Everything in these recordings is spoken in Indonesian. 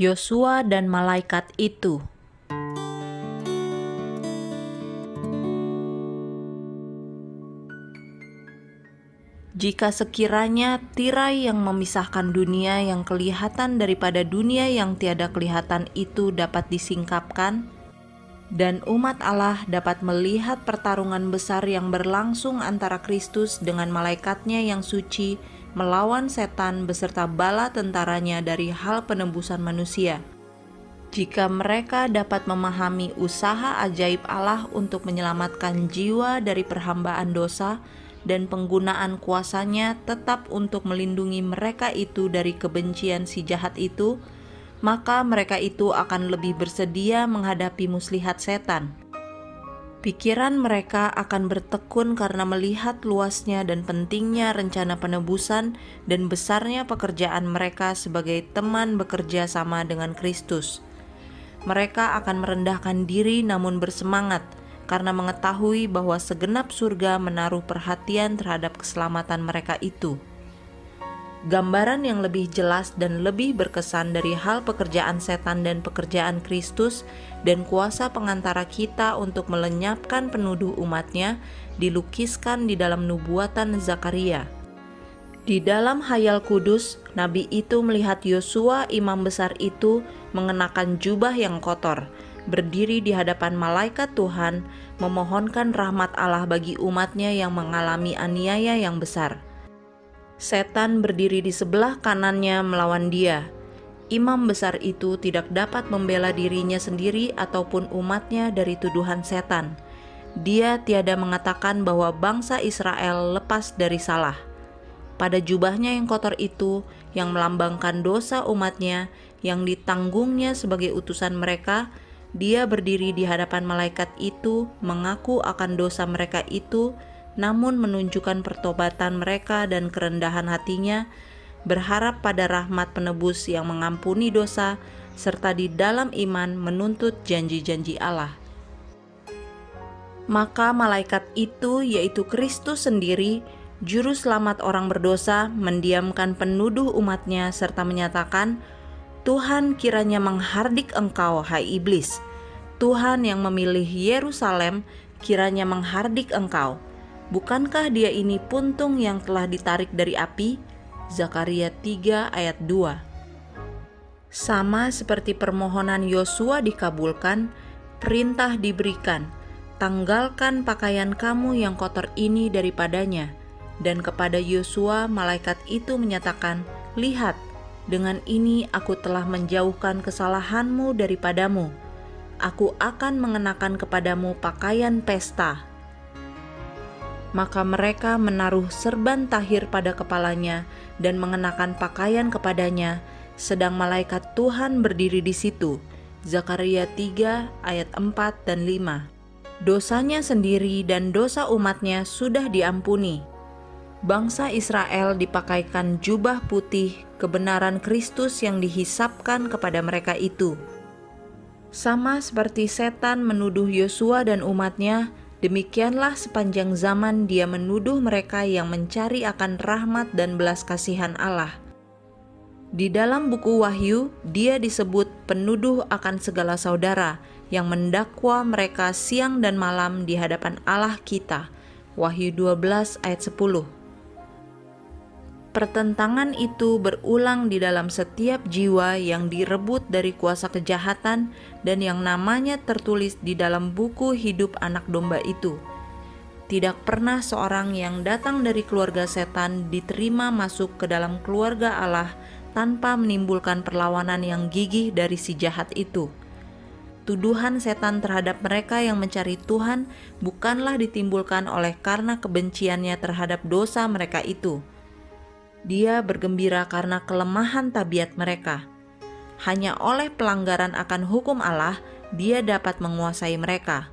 Yosua dan malaikat itu. Jika sekiranya tirai yang memisahkan dunia yang kelihatan daripada dunia yang tiada kelihatan itu dapat disingkapkan, dan umat Allah dapat melihat pertarungan besar yang berlangsung antara Kristus dengan malaikatnya yang suci melawan setan beserta bala tentaranya dari hal penebusan manusia. Jika mereka dapat memahami usaha ajaib Allah untuk menyelamatkan jiwa dari perhambaan dosa, dan penggunaan kuasanya tetap untuk melindungi mereka itu dari kebencian si jahat itu, maka mereka itu akan lebih bersedia menghadapi muslihat setan. Pikiran mereka akan bertekun karena melihat luasnya dan pentingnya rencana penebusan dan besarnya pekerjaan mereka sebagai teman bekerja sama dengan Kristus. Mereka akan merendahkan diri namun bersemangat – karena mengetahui bahwa segenap surga menaruh perhatian terhadap keselamatan mereka itu. Gambaran yang lebih jelas dan lebih berkesan dari hal pekerjaan setan dan pekerjaan Kristus dan kuasa pengantara kita untuk melenyapkan penuduh umatnya dilukiskan di dalam nubuatan Zakaria. Di dalam hayal kudus, nabi itu melihat Yosua imam besar itu mengenakan jubah yang kotor, berdiri di hadapan malaikat Tuhan, memohonkan rahmat Allah bagi umatnya yang mengalami aniaya yang besar. Setan berdiri di sebelah kanannya melawan dia. Imam besar itu tidak dapat membela dirinya sendiri ataupun umatnya dari tuduhan setan. Dia tiada mengatakan bahwa bangsa Israel lepas dari salah. Pada jubahnya yang kotor itu, yang melambangkan dosa umatnya, yang ditanggungnya sebagai utusan mereka, dia berdiri di hadapan malaikat itu, mengaku akan dosa mereka itu, namun menunjukkan pertobatan mereka dan kerendahan hatinya, berharap pada rahmat penebus yang mengampuni dosa, serta di dalam iman menuntut janji-janji Allah. Maka malaikat itu, yaitu Kristus sendiri, Juru Selamat orang berdosa, mendiamkan penuduh umatnya serta menyatakan, Tuhan kiranya menghardik engkau, hai iblis. Tuhan yang memilih Yerusalem kiranya menghardik engkau. Bukankah dia ini puntung yang telah ditarik dari api? Zakaria 3 ayat 2 Sama seperti permohonan Yosua dikabulkan, perintah diberikan, tanggalkan pakaian kamu yang kotor ini daripadanya. Dan kepada Yosua malaikat itu menyatakan, Lihat, dengan ini aku telah menjauhkan kesalahanmu daripadamu. Aku akan mengenakan kepadamu pakaian pesta. Maka mereka menaruh serban tahir pada kepalanya dan mengenakan pakaian kepadanya, sedang malaikat Tuhan berdiri di situ. Zakaria 3 ayat 4 dan 5 Dosanya sendiri dan dosa umatnya sudah diampuni bangsa Israel dipakaikan jubah putih kebenaran Kristus yang dihisapkan kepada mereka itu. Sama seperti setan menuduh Yosua dan umatnya, demikianlah sepanjang zaman dia menuduh mereka yang mencari akan rahmat dan belas kasihan Allah. Di dalam buku Wahyu, dia disebut penuduh akan segala saudara yang mendakwa mereka siang dan malam di hadapan Allah kita. Wahyu 12 ayat 10 Pertentangan itu berulang di dalam setiap jiwa yang direbut dari kuasa kejahatan dan yang namanya tertulis di dalam buku hidup anak domba itu. Tidak pernah seorang yang datang dari keluarga setan diterima masuk ke dalam keluarga Allah tanpa menimbulkan perlawanan yang gigih dari si jahat itu. Tuduhan setan terhadap mereka yang mencari Tuhan bukanlah ditimbulkan oleh karena kebenciannya terhadap dosa mereka itu dia bergembira karena kelemahan tabiat mereka. Hanya oleh pelanggaran akan hukum Allah, dia dapat menguasai mereka.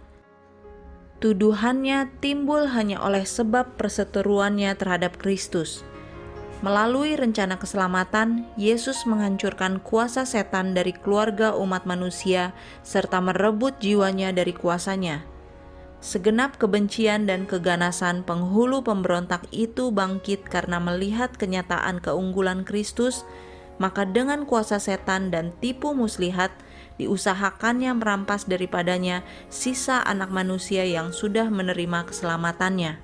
Tuduhannya timbul hanya oleh sebab perseteruannya terhadap Kristus. Melalui rencana keselamatan, Yesus menghancurkan kuasa setan dari keluarga umat manusia serta merebut jiwanya dari kuasanya. Segenap kebencian dan keganasan penghulu pemberontak itu bangkit karena melihat kenyataan keunggulan Kristus maka dengan kuasa setan dan tipu muslihat diusahakannya merampas daripadanya sisa anak manusia yang sudah menerima keselamatannya.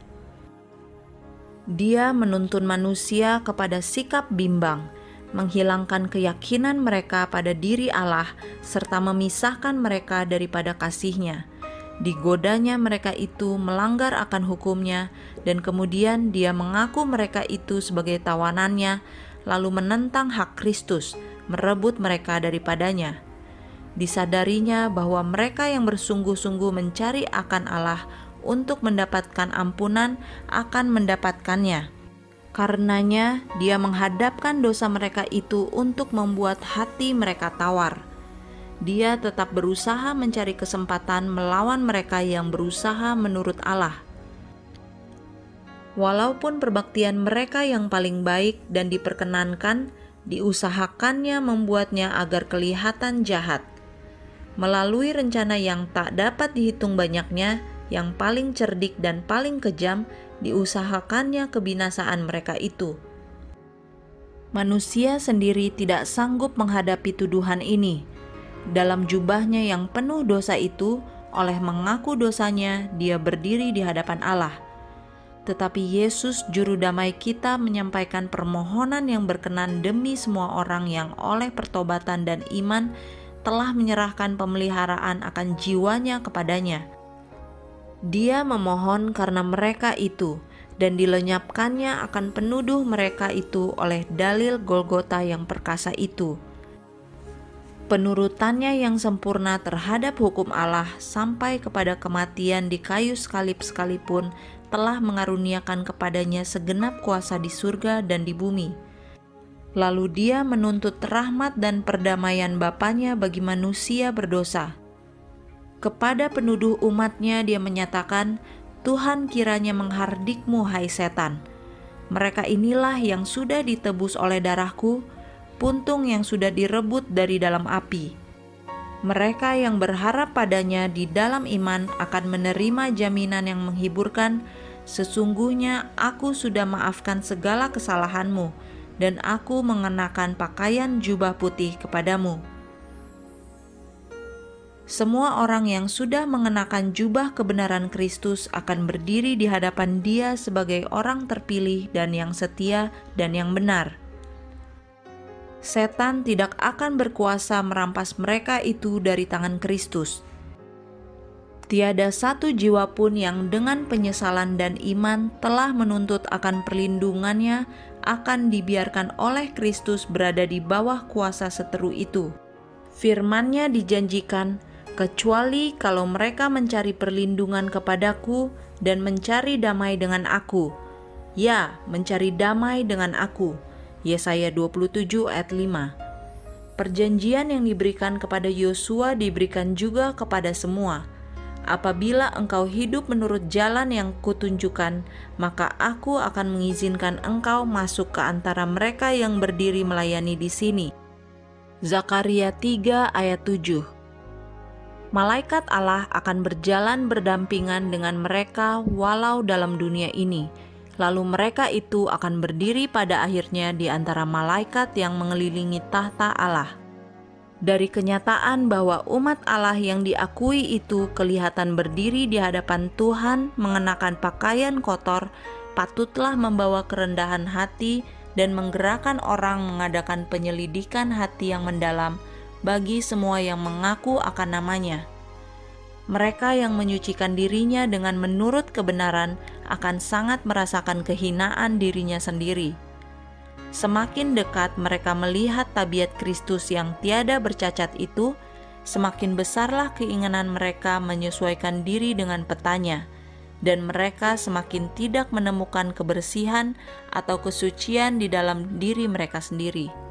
Dia menuntun manusia kepada sikap bimbang, menghilangkan keyakinan mereka pada diri Allah, serta memisahkan mereka daripada kasihnya. Digodanya mereka itu melanggar akan hukumnya, dan kemudian dia mengaku mereka itu sebagai tawanannya, lalu menentang hak Kristus, merebut mereka daripadanya disadarinya bahwa mereka yang bersungguh-sungguh mencari akan Allah untuk mendapatkan ampunan akan mendapatkannya. Karenanya, dia menghadapkan dosa mereka itu untuk membuat hati mereka tawar. Dia tetap berusaha mencari kesempatan melawan mereka yang berusaha menurut Allah. Walaupun perbaktian mereka yang paling baik dan diperkenankan, diusahakannya membuatnya agar kelihatan jahat melalui rencana yang tak dapat dihitung banyaknya, yang paling cerdik dan paling kejam, diusahakannya kebinasaan mereka itu. Manusia sendiri tidak sanggup menghadapi tuduhan ini. Dalam jubahnya yang penuh dosa itu, oleh mengaku dosanya, dia berdiri di hadapan Allah. Tetapi Yesus, Juru Damai kita, menyampaikan permohonan yang berkenan demi semua orang yang oleh pertobatan dan iman telah menyerahkan pemeliharaan akan jiwanya kepadanya. Dia memohon karena mereka itu, dan dilenyapkannya akan penuduh mereka itu oleh dalil Golgota yang perkasa itu. Penurutannya yang sempurna terhadap hukum Allah sampai kepada kematian di kayu sekalip sekalipun telah mengaruniakan kepadanya segenap kuasa di surga dan di bumi Lalu dia menuntut rahmat dan perdamaian Bapaknya bagi manusia berdosa. Kepada penuduh umatnya dia menyatakan, Tuhan kiranya menghardikmu hai setan. Mereka inilah yang sudah ditebus oleh darahku, puntung yang sudah direbut dari dalam api. Mereka yang berharap padanya di dalam iman akan menerima jaminan yang menghiburkan, sesungguhnya aku sudah maafkan segala kesalahanmu, dan aku mengenakan pakaian jubah putih kepadamu. Semua orang yang sudah mengenakan jubah kebenaran Kristus akan berdiri di hadapan Dia sebagai orang terpilih dan yang setia dan yang benar. Setan tidak akan berkuasa merampas mereka itu dari tangan Kristus. Tiada satu jiwa pun yang dengan penyesalan dan iman telah menuntut akan perlindungannya akan dibiarkan oleh Kristus berada di bawah kuasa seteru itu. Firman-Nya dijanjikan, kecuali kalau mereka mencari perlindungan kepadaku dan mencari damai dengan aku. Ya, mencari damai dengan aku. Yesaya 27 ayat 5. Perjanjian yang diberikan kepada Yosua diberikan juga kepada semua Apabila engkau hidup menurut jalan yang kutunjukkan, maka aku akan mengizinkan engkau masuk ke antara mereka yang berdiri melayani di sini. Zakaria 3 ayat 7 Malaikat Allah akan berjalan berdampingan dengan mereka walau dalam dunia ini. Lalu mereka itu akan berdiri pada akhirnya di antara malaikat yang mengelilingi tahta Allah dari kenyataan bahwa umat Allah yang diakui itu kelihatan berdiri di hadapan Tuhan mengenakan pakaian kotor, patutlah membawa kerendahan hati dan menggerakkan orang mengadakan penyelidikan hati yang mendalam bagi semua yang mengaku akan namanya. Mereka yang menyucikan dirinya dengan menurut kebenaran akan sangat merasakan kehinaan dirinya sendiri Semakin dekat mereka melihat tabiat Kristus yang tiada bercacat itu, semakin besarlah keinginan mereka menyesuaikan diri dengan petanya, dan mereka semakin tidak menemukan kebersihan atau kesucian di dalam diri mereka sendiri.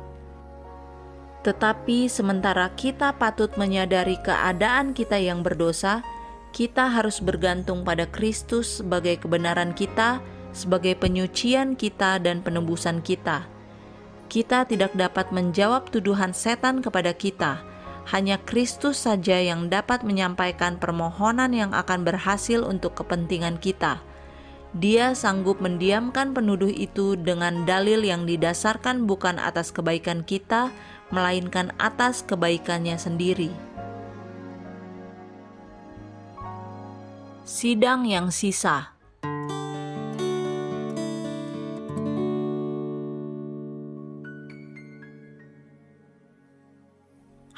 Tetapi sementara kita patut menyadari keadaan kita yang berdosa, kita harus bergantung pada Kristus sebagai kebenaran kita, sebagai penyucian kita dan penebusan kita kita tidak dapat menjawab tuduhan setan kepada kita. Hanya Kristus saja yang dapat menyampaikan permohonan yang akan berhasil untuk kepentingan kita. dia sanggup mendiamkan penuduh itu dengan dalil yang didasarkan bukan atas kebaikan kita, melainkan atas kebaikannya sendiri. Sidang yang sisa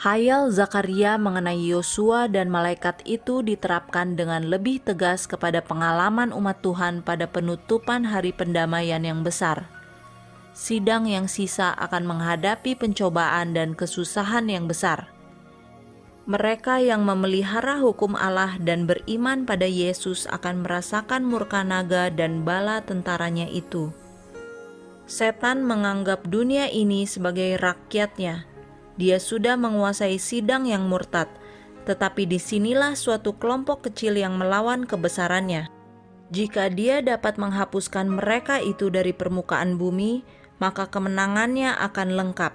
Hayal Zakaria mengenai Yosua dan malaikat itu diterapkan dengan lebih tegas kepada pengalaman umat Tuhan pada penutupan hari pendamaian yang besar. Sidang yang sisa akan menghadapi pencobaan dan kesusahan yang besar. Mereka yang memelihara hukum Allah dan beriman pada Yesus akan merasakan murka naga dan bala tentaranya itu. Setan menganggap dunia ini sebagai rakyatnya dia sudah menguasai sidang yang murtad, tetapi di sinilah suatu kelompok kecil yang melawan kebesarannya. Jika dia dapat menghapuskan mereka itu dari permukaan bumi, maka kemenangannya akan lengkap.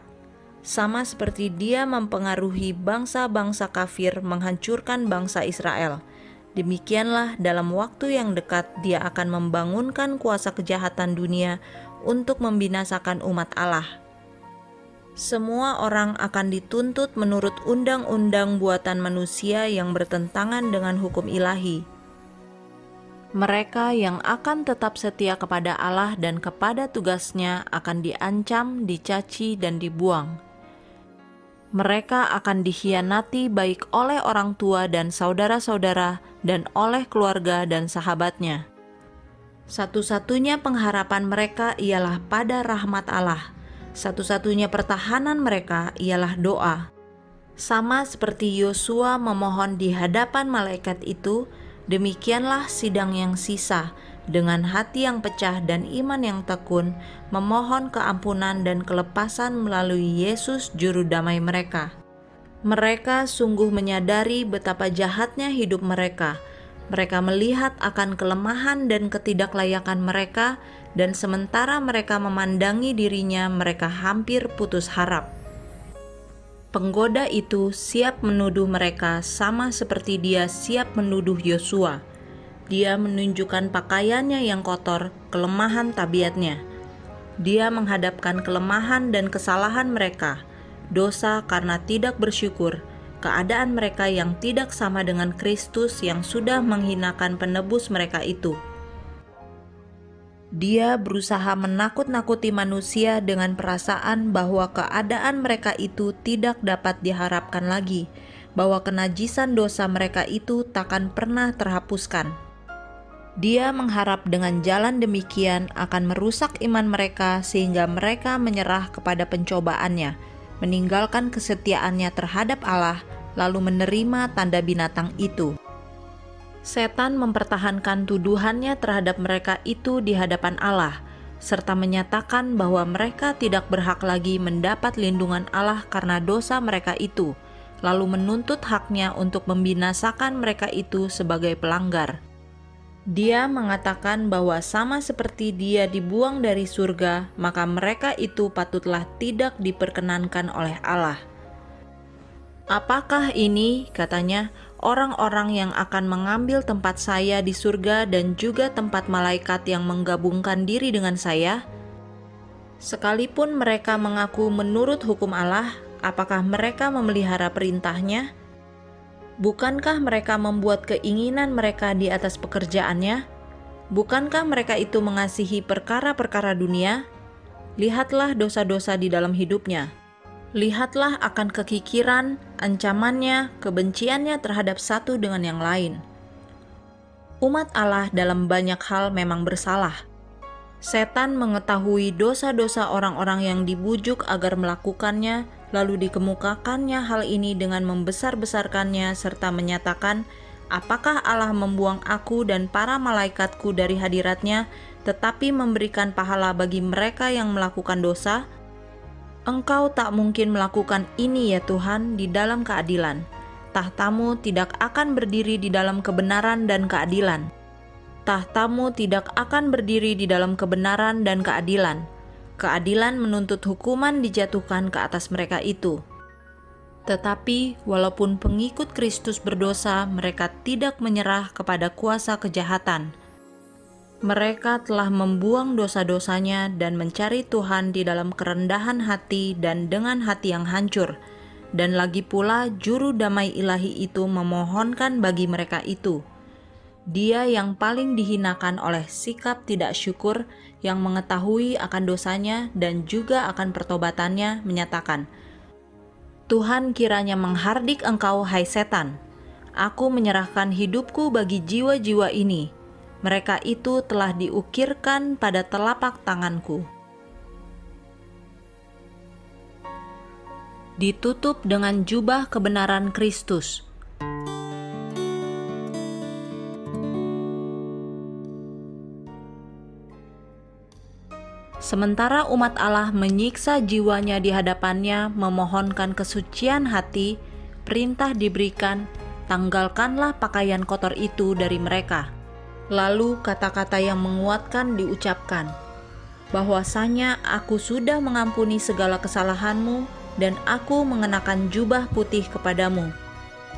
Sama seperti dia mempengaruhi bangsa-bangsa kafir menghancurkan bangsa Israel. Demikianlah dalam waktu yang dekat dia akan membangunkan kuasa kejahatan dunia untuk membinasakan umat Allah semua orang akan dituntut menurut undang-undang buatan manusia yang bertentangan dengan hukum ilahi. Mereka yang akan tetap setia kepada Allah dan kepada tugasnya akan diancam, dicaci, dan dibuang. Mereka akan dikhianati baik oleh orang tua dan saudara-saudara, dan oleh keluarga dan sahabatnya. Satu-satunya pengharapan mereka ialah pada rahmat Allah satu-satunya pertahanan mereka ialah doa. Sama seperti Yosua memohon di hadapan malaikat itu, demikianlah sidang yang sisa dengan hati yang pecah dan iman yang tekun memohon keampunan dan kelepasan melalui Yesus juru damai mereka. Mereka sungguh menyadari betapa jahatnya hidup mereka. Mereka melihat akan kelemahan dan ketidaklayakan mereka dan sementara mereka memandangi dirinya, mereka hampir putus harap. Penggoda itu siap menuduh mereka sama seperti dia siap menuduh Yosua. Dia menunjukkan pakaiannya yang kotor, kelemahan tabiatnya. Dia menghadapkan kelemahan dan kesalahan mereka, dosa karena tidak bersyukur, keadaan mereka yang tidak sama dengan Kristus yang sudah menghinakan penebus mereka itu dia berusaha menakut-nakuti manusia dengan perasaan bahwa keadaan mereka itu tidak dapat diharapkan lagi, bahwa kenajisan dosa mereka itu takkan pernah terhapuskan. Dia mengharap dengan jalan demikian akan merusak iman mereka sehingga mereka menyerah kepada pencobaannya, meninggalkan kesetiaannya terhadap Allah, lalu menerima tanda binatang itu setan mempertahankan tuduhannya terhadap mereka itu di hadapan Allah, serta menyatakan bahwa mereka tidak berhak lagi mendapat lindungan Allah karena dosa mereka itu, lalu menuntut haknya untuk membinasakan mereka itu sebagai pelanggar. Dia mengatakan bahwa sama seperti dia dibuang dari surga, maka mereka itu patutlah tidak diperkenankan oleh Allah. Apakah ini, katanya, orang-orang yang akan mengambil tempat saya di surga dan juga tempat malaikat yang menggabungkan diri dengan saya? Sekalipun mereka mengaku menurut hukum Allah, apakah mereka memelihara perintahnya? Bukankah mereka membuat keinginan mereka di atas pekerjaannya? Bukankah mereka itu mengasihi perkara-perkara dunia? Lihatlah dosa-dosa di dalam hidupnya lihatlah akan kekikiran, ancamannya, kebenciannya terhadap satu dengan yang lain. Umat Allah dalam banyak hal memang bersalah. Setan mengetahui dosa-dosa orang-orang yang dibujuk agar melakukannya, lalu dikemukakannya hal ini dengan membesar-besarkannya serta menyatakan, Apakah Allah membuang aku dan para malaikatku dari hadiratnya, tetapi memberikan pahala bagi mereka yang melakukan dosa?' Engkau tak mungkin melakukan ini ya Tuhan di dalam keadilan. Tahtamu tidak akan berdiri di dalam kebenaran dan keadilan. Tahtamu tidak akan berdiri di dalam kebenaran dan keadilan. Keadilan menuntut hukuman dijatuhkan ke atas mereka itu. Tetapi walaupun pengikut Kristus berdosa, mereka tidak menyerah kepada kuasa kejahatan. Mereka telah membuang dosa-dosanya dan mencari Tuhan di dalam kerendahan hati dan dengan hati yang hancur. Dan lagi pula juru damai ilahi itu memohonkan bagi mereka itu. Dia yang paling dihinakan oleh sikap tidak syukur yang mengetahui akan dosanya dan juga akan pertobatannya menyatakan, Tuhan kiranya menghardik engkau hai setan. Aku menyerahkan hidupku bagi jiwa-jiwa ini mereka itu telah diukirkan pada telapak tanganku. Ditutup dengan jubah kebenaran Kristus. Sementara umat Allah menyiksa jiwanya di hadapannya, memohonkan kesucian hati, perintah diberikan, tanggalkanlah pakaian kotor itu dari mereka Lalu kata-kata yang menguatkan diucapkan, bahwasanya aku sudah mengampuni segala kesalahanmu dan aku mengenakan jubah putih kepadamu.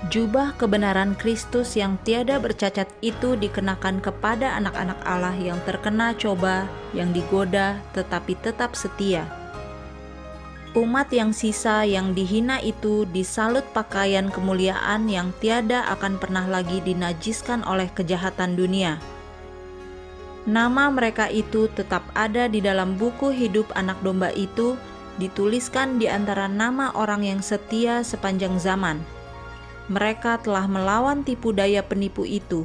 Jubah kebenaran Kristus yang tiada bercacat itu dikenakan kepada anak-anak Allah yang terkena coba, yang digoda, tetapi tetap setia. Umat yang sisa yang dihina itu disalut pakaian kemuliaan yang tiada akan pernah lagi dinajiskan oleh kejahatan dunia. Nama mereka itu tetap ada di dalam buku hidup anak domba itu, dituliskan di antara nama orang yang setia sepanjang zaman. Mereka telah melawan tipu daya penipu itu.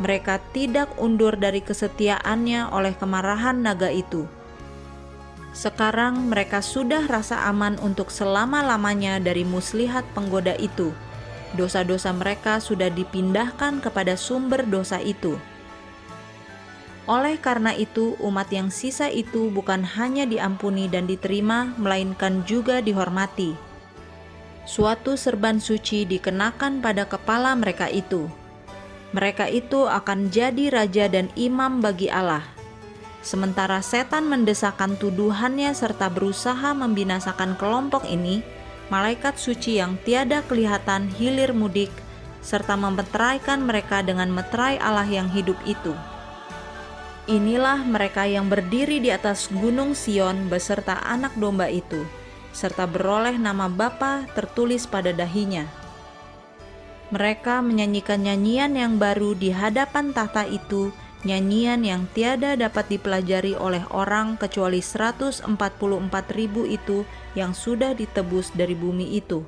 Mereka tidak undur dari kesetiaannya oleh kemarahan naga itu sekarang mereka sudah rasa aman untuk selama-lamanya dari muslihat penggoda itu. Dosa-dosa mereka sudah dipindahkan kepada sumber dosa itu. Oleh karena itu, umat yang sisa itu bukan hanya diampuni dan diterima, melainkan juga dihormati. Suatu serban suci dikenakan pada kepala mereka itu. Mereka itu akan jadi raja dan imam bagi Allah Sementara setan mendesakkan tuduhannya serta berusaha membinasakan kelompok ini, malaikat suci yang tiada kelihatan hilir mudik serta memeteraikan mereka dengan meterai Allah yang hidup itu. Inilah mereka yang berdiri di atas gunung Sion beserta anak domba itu, serta beroleh nama Bapa tertulis pada dahinya. Mereka menyanyikan nyanyian yang baru di hadapan tahta itu nyanyian yang tiada dapat dipelajari oleh orang kecuali 144 ribu itu yang sudah ditebus dari bumi itu.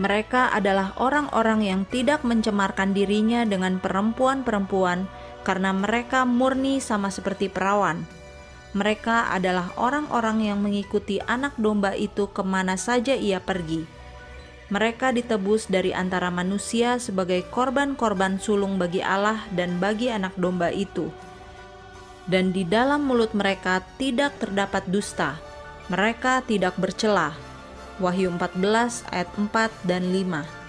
Mereka adalah orang-orang yang tidak mencemarkan dirinya dengan perempuan-perempuan karena mereka murni sama seperti perawan. Mereka adalah orang-orang yang mengikuti anak domba itu ke mana saja ia pergi mereka ditebus dari antara manusia sebagai korban-korban sulung bagi Allah dan bagi anak domba itu. Dan di dalam mulut mereka tidak terdapat dusta, mereka tidak bercela. Wahyu 14 ayat 4 dan 5